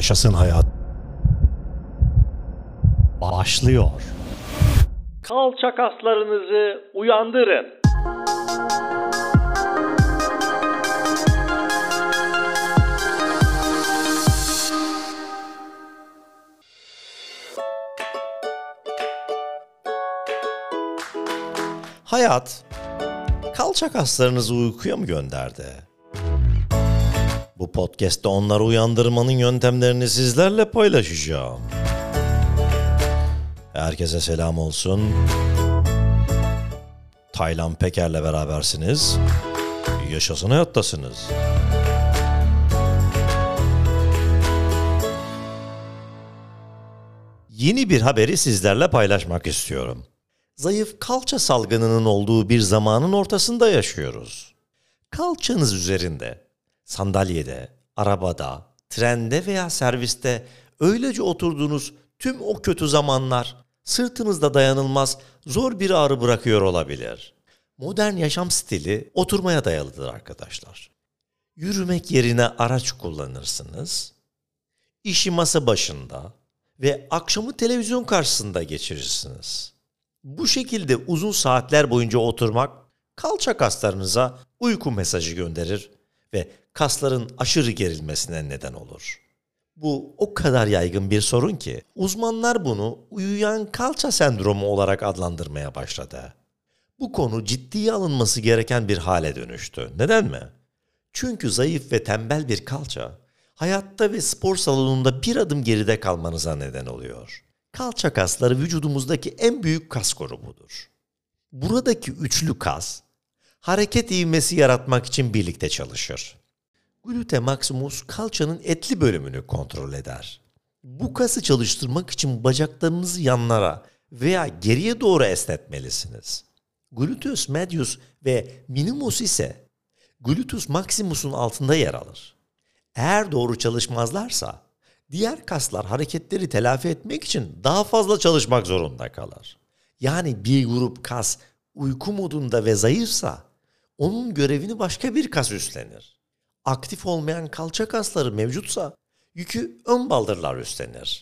Yaşasın hayat. Başlıyor. Kalça kaslarınızı uyandırın. Hayat, kalça kaslarınızı uykuya mı gönderdi? Bu podcast'te onları uyandırmanın yöntemlerini sizlerle paylaşacağım. Herkese selam olsun. Taylan Peker'le berabersiniz. Yaşasın hayattasınız. Yeni bir haberi sizlerle paylaşmak istiyorum. Zayıf kalça salgınının olduğu bir zamanın ortasında yaşıyoruz. Kalçanız üzerinde, sandalyede, arabada, trende veya serviste öylece oturduğunuz tüm o kötü zamanlar sırtınızda dayanılmaz zor bir ağrı bırakıyor olabilir. Modern yaşam stili oturmaya dayalıdır arkadaşlar. Yürümek yerine araç kullanırsınız. İşi masa başında ve akşamı televizyon karşısında geçirirsiniz. Bu şekilde uzun saatler boyunca oturmak kalça kaslarınıza uyku mesajı gönderir ve kasların aşırı gerilmesine neden olur. Bu o kadar yaygın bir sorun ki uzmanlar bunu uyuyan kalça sendromu olarak adlandırmaya başladı. Bu konu ciddiye alınması gereken bir hale dönüştü. Neden mi? Çünkü zayıf ve tembel bir kalça hayatta ve spor salonunda bir adım geride kalmanıza neden oluyor. Kalça kasları vücudumuzdaki en büyük kas grubudur. Buradaki üçlü kas hareket ivmesi yaratmak için birlikte çalışır. Glute maximus kalçanın etli bölümünü kontrol eder. Bu kası çalıştırmak için bacaklarınızı yanlara veya geriye doğru esnetmelisiniz. Gluteus medius ve minimus ise gluteus maximus'un altında yer alır. Eğer doğru çalışmazlarsa diğer kaslar hareketleri telafi etmek için daha fazla çalışmak zorunda kalır. Yani bir grup kas uyku modunda ve zayıfsa onun görevini başka bir kas üstlenir. Aktif olmayan kalça kasları mevcutsa yükü ön baldırlar üstlenir.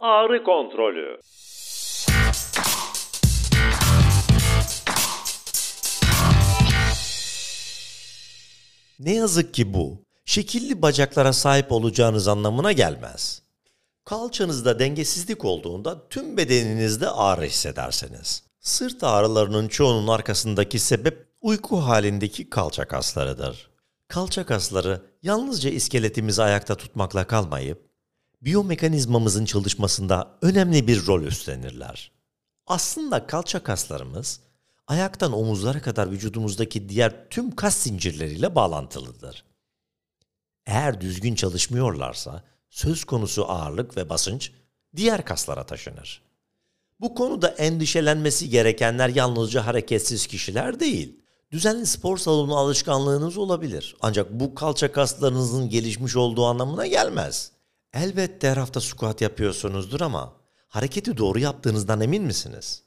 Ağrı kontrolü. Ne yazık ki bu, şekilli bacaklara sahip olacağınız anlamına gelmez. Kalçanızda dengesizlik olduğunda tüm bedeninizde ağrı hissedersiniz. Sırt ağrılarının çoğunun arkasındaki sebep uyku halindeki kalça kaslarıdır. Kalça kasları yalnızca iskeletimizi ayakta tutmakla kalmayıp, biyomekanizmamızın çalışmasında önemli bir rol üstlenirler. Aslında kalça kaslarımız, ayaktan omuzlara kadar vücudumuzdaki diğer tüm kas zincirleriyle bağlantılıdır. Eğer düzgün çalışmıyorlarsa söz konusu ağırlık ve basınç diğer kaslara taşınır. Bu konuda endişelenmesi gerekenler yalnızca hareketsiz kişiler değil. Düzenli spor salonu alışkanlığınız olabilir. Ancak bu kalça kaslarınızın gelişmiş olduğu anlamına gelmez. Elbette her hafta squat yapıyorsunuzdur ama hareketi doğru yaptığınızdan emin misiniz?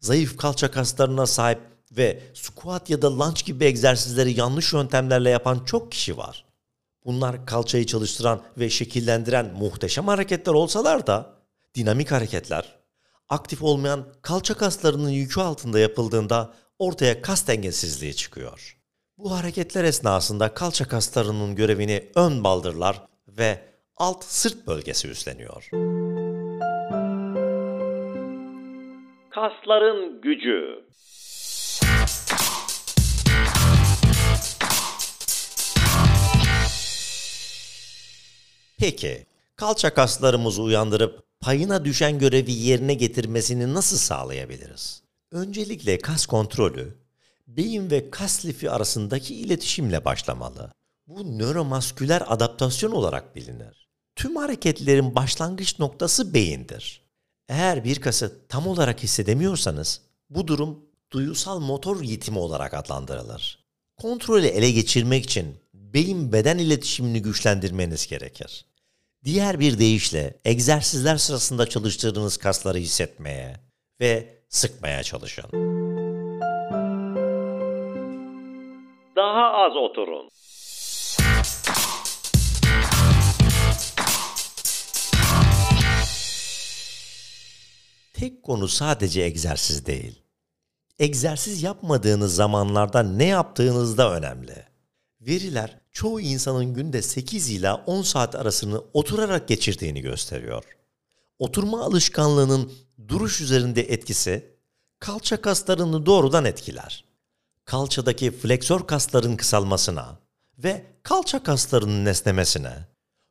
Zayıf kalça kaslarına sahip ve squat ya da lunge gibi egzersizleri yanlış yöntemlerle yapan çok kişi var. Bunlar kalçayı çalıştıran ve şekillendiren muhteşem hareketler olsalar da dinamik hareketler, aktif olmayan kalça kaslarının yükü altında yapıldığında ortaya kas dengesizliği çıkıyor. Bu hareketler esnasında kalça kaslarının görevini ön baldırlar ve alt sırt bölgesi üstleniyor. Kasların gücü. Peki, kalça kaslarımızı uyandırıp payına düşen görevi yerine getirmesini nasıl sağlayabiliriz? Öncelikle kas kontrolü, beyin ve kas lifi arasındaki iletişimle başlamalı. Bu nöromasküler adaptasyon olarak bilinir. Tüm hareketlerin başlangıç noktası beyindir. Eğer bir kası tam olarak hissedemiyorsanız, bu durum duyusal motor yitimi olarak adlandırılır. Kontrolü ele geçirmek için beyin beden iletişimini güçlendirmeniz gerekir. Diğer bir deyişle egzersizler sırasında çalıştırdığınız kasları hissetmeye ve sıkmaya çalışan. Daha az oturun. Tek konu sadece egzersiz değil. Egzersiz yapmadığınız zamanlarda ne yaptığınız da önemli. Veriler çoğu insanın günde 8 ila 10 saat arasını oturarak geçirdiğini gösteriyor. Oturma alışkanlığının duruş üzerinde etkisi kalça kaslarını doğrudan etkiler. Kalçadaki fleksör kasların kısalmasına ve kalça kaslarının esnemesine,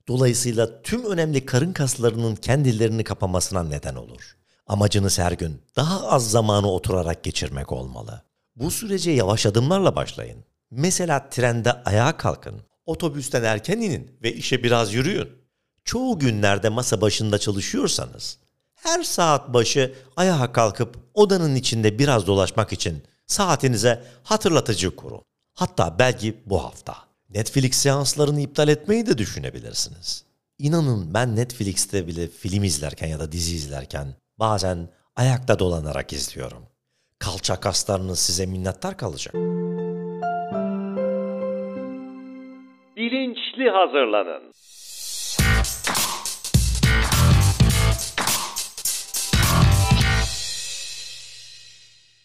dolayısıyla tüm önemli karın kaslarının kendilerini kapamasına neden olur. Amacınız her gün daha az zamanı oturarak geçirmek olmalı. Bu sürece yavaş adımlarla başlayın. Mesela trende ayağa kalkın, otobüsten erken inin ve işe biraz yürüyün. Çoğu günlerde masa başında çalışıyorsanız, her saat başı ayağa kalkıp odanın içinde biraz dolaşmak için saatinize hatırlatıcı kurun. Hatta belki bu hafta. Netflix seanslarını iptal etmeyi de düşünebilirsiniz. İnanın ben Netflix'te bile film izlerken ya da dizi izlerken bazen ayakta dolanarak izliyorum. Kalça kaslarınız size minnettar kalacak. Bilinçli hazırlanın.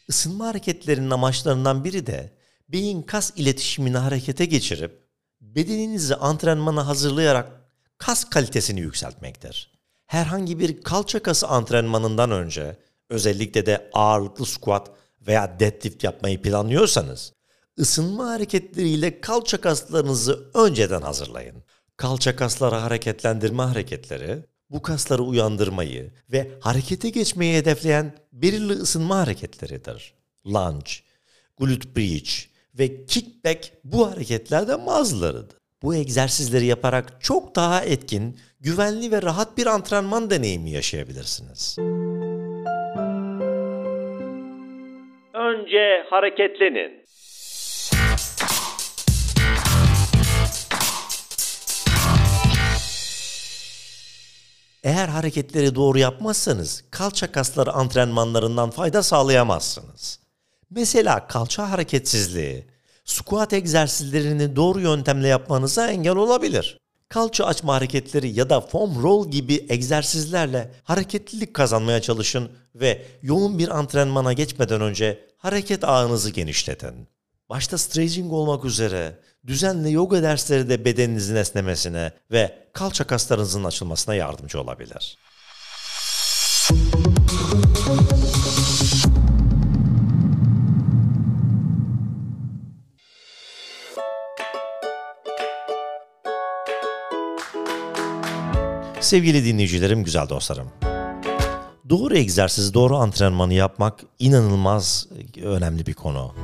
Isınma hareketlerinin amaçlarından biri de beyin kas iletişimini harekete geçirip bedeninizi antrenmana hazırlayarak kas kalitesini yükseltmektir. Herhangi bir kalça kası antrenmanından önce özellikle de ağırlıklı squat veya deadlift yapmayı planlıyorsanız ısınma hareketleriyle kalça kaslarınızı önceden hazırlayın. Kalça kasları hareketlendirme hareketleri bu kasları uyandırmayı ve harekete geçmeyi hedefleyen belirli ısınma hareketleridir. Lunge, glute bridge ve kickback bu hareketlerden bazılarıdır. Bu egzersizleri yaparak çok daha etkin, güvenli ve rahat bir antrenman deneyimi yaşayabilirsiniz. Önce hareketlenin. Eğer hareketleri doğru yapmazsanız kalça kasları antrenmanlarından fayda sağlayamazsınız. Mesela kalça hareketsizliği, squat egzersizlerini doğru yöntemle yapmanıza engel olabilir. Kalça açma hareketleri ya da foam roll gibi egzersizlerle hareketlilik kazanmaya çalışın ve yoğun bir antrenmana geçmeden önce hareket ağınızı genişletin. Başta stretching olmak üzere düzenli yoga dersleri de bedeninizin esnemesine ve kalça kaslarınızın açılmasına yardımcı olabilir. Sevgili dinleyicilerim, güzel dostlarım. Doğru egzersiz, doğru antrenmanı yapmak inanılmaz önemli bir konu.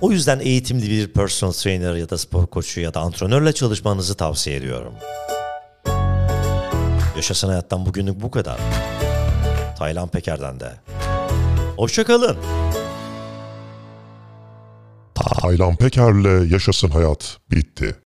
O yüzden eğitimli bir personal trainer ya da spor koçu ya da antrenörle çalışmanızı tavsiye ediyorum. Yaşasın hayattan bugünlük bu kadar. Taylan Peker'den de. Hoşçakalın. Taylan Peker'le Yaşasın Hayat bitti.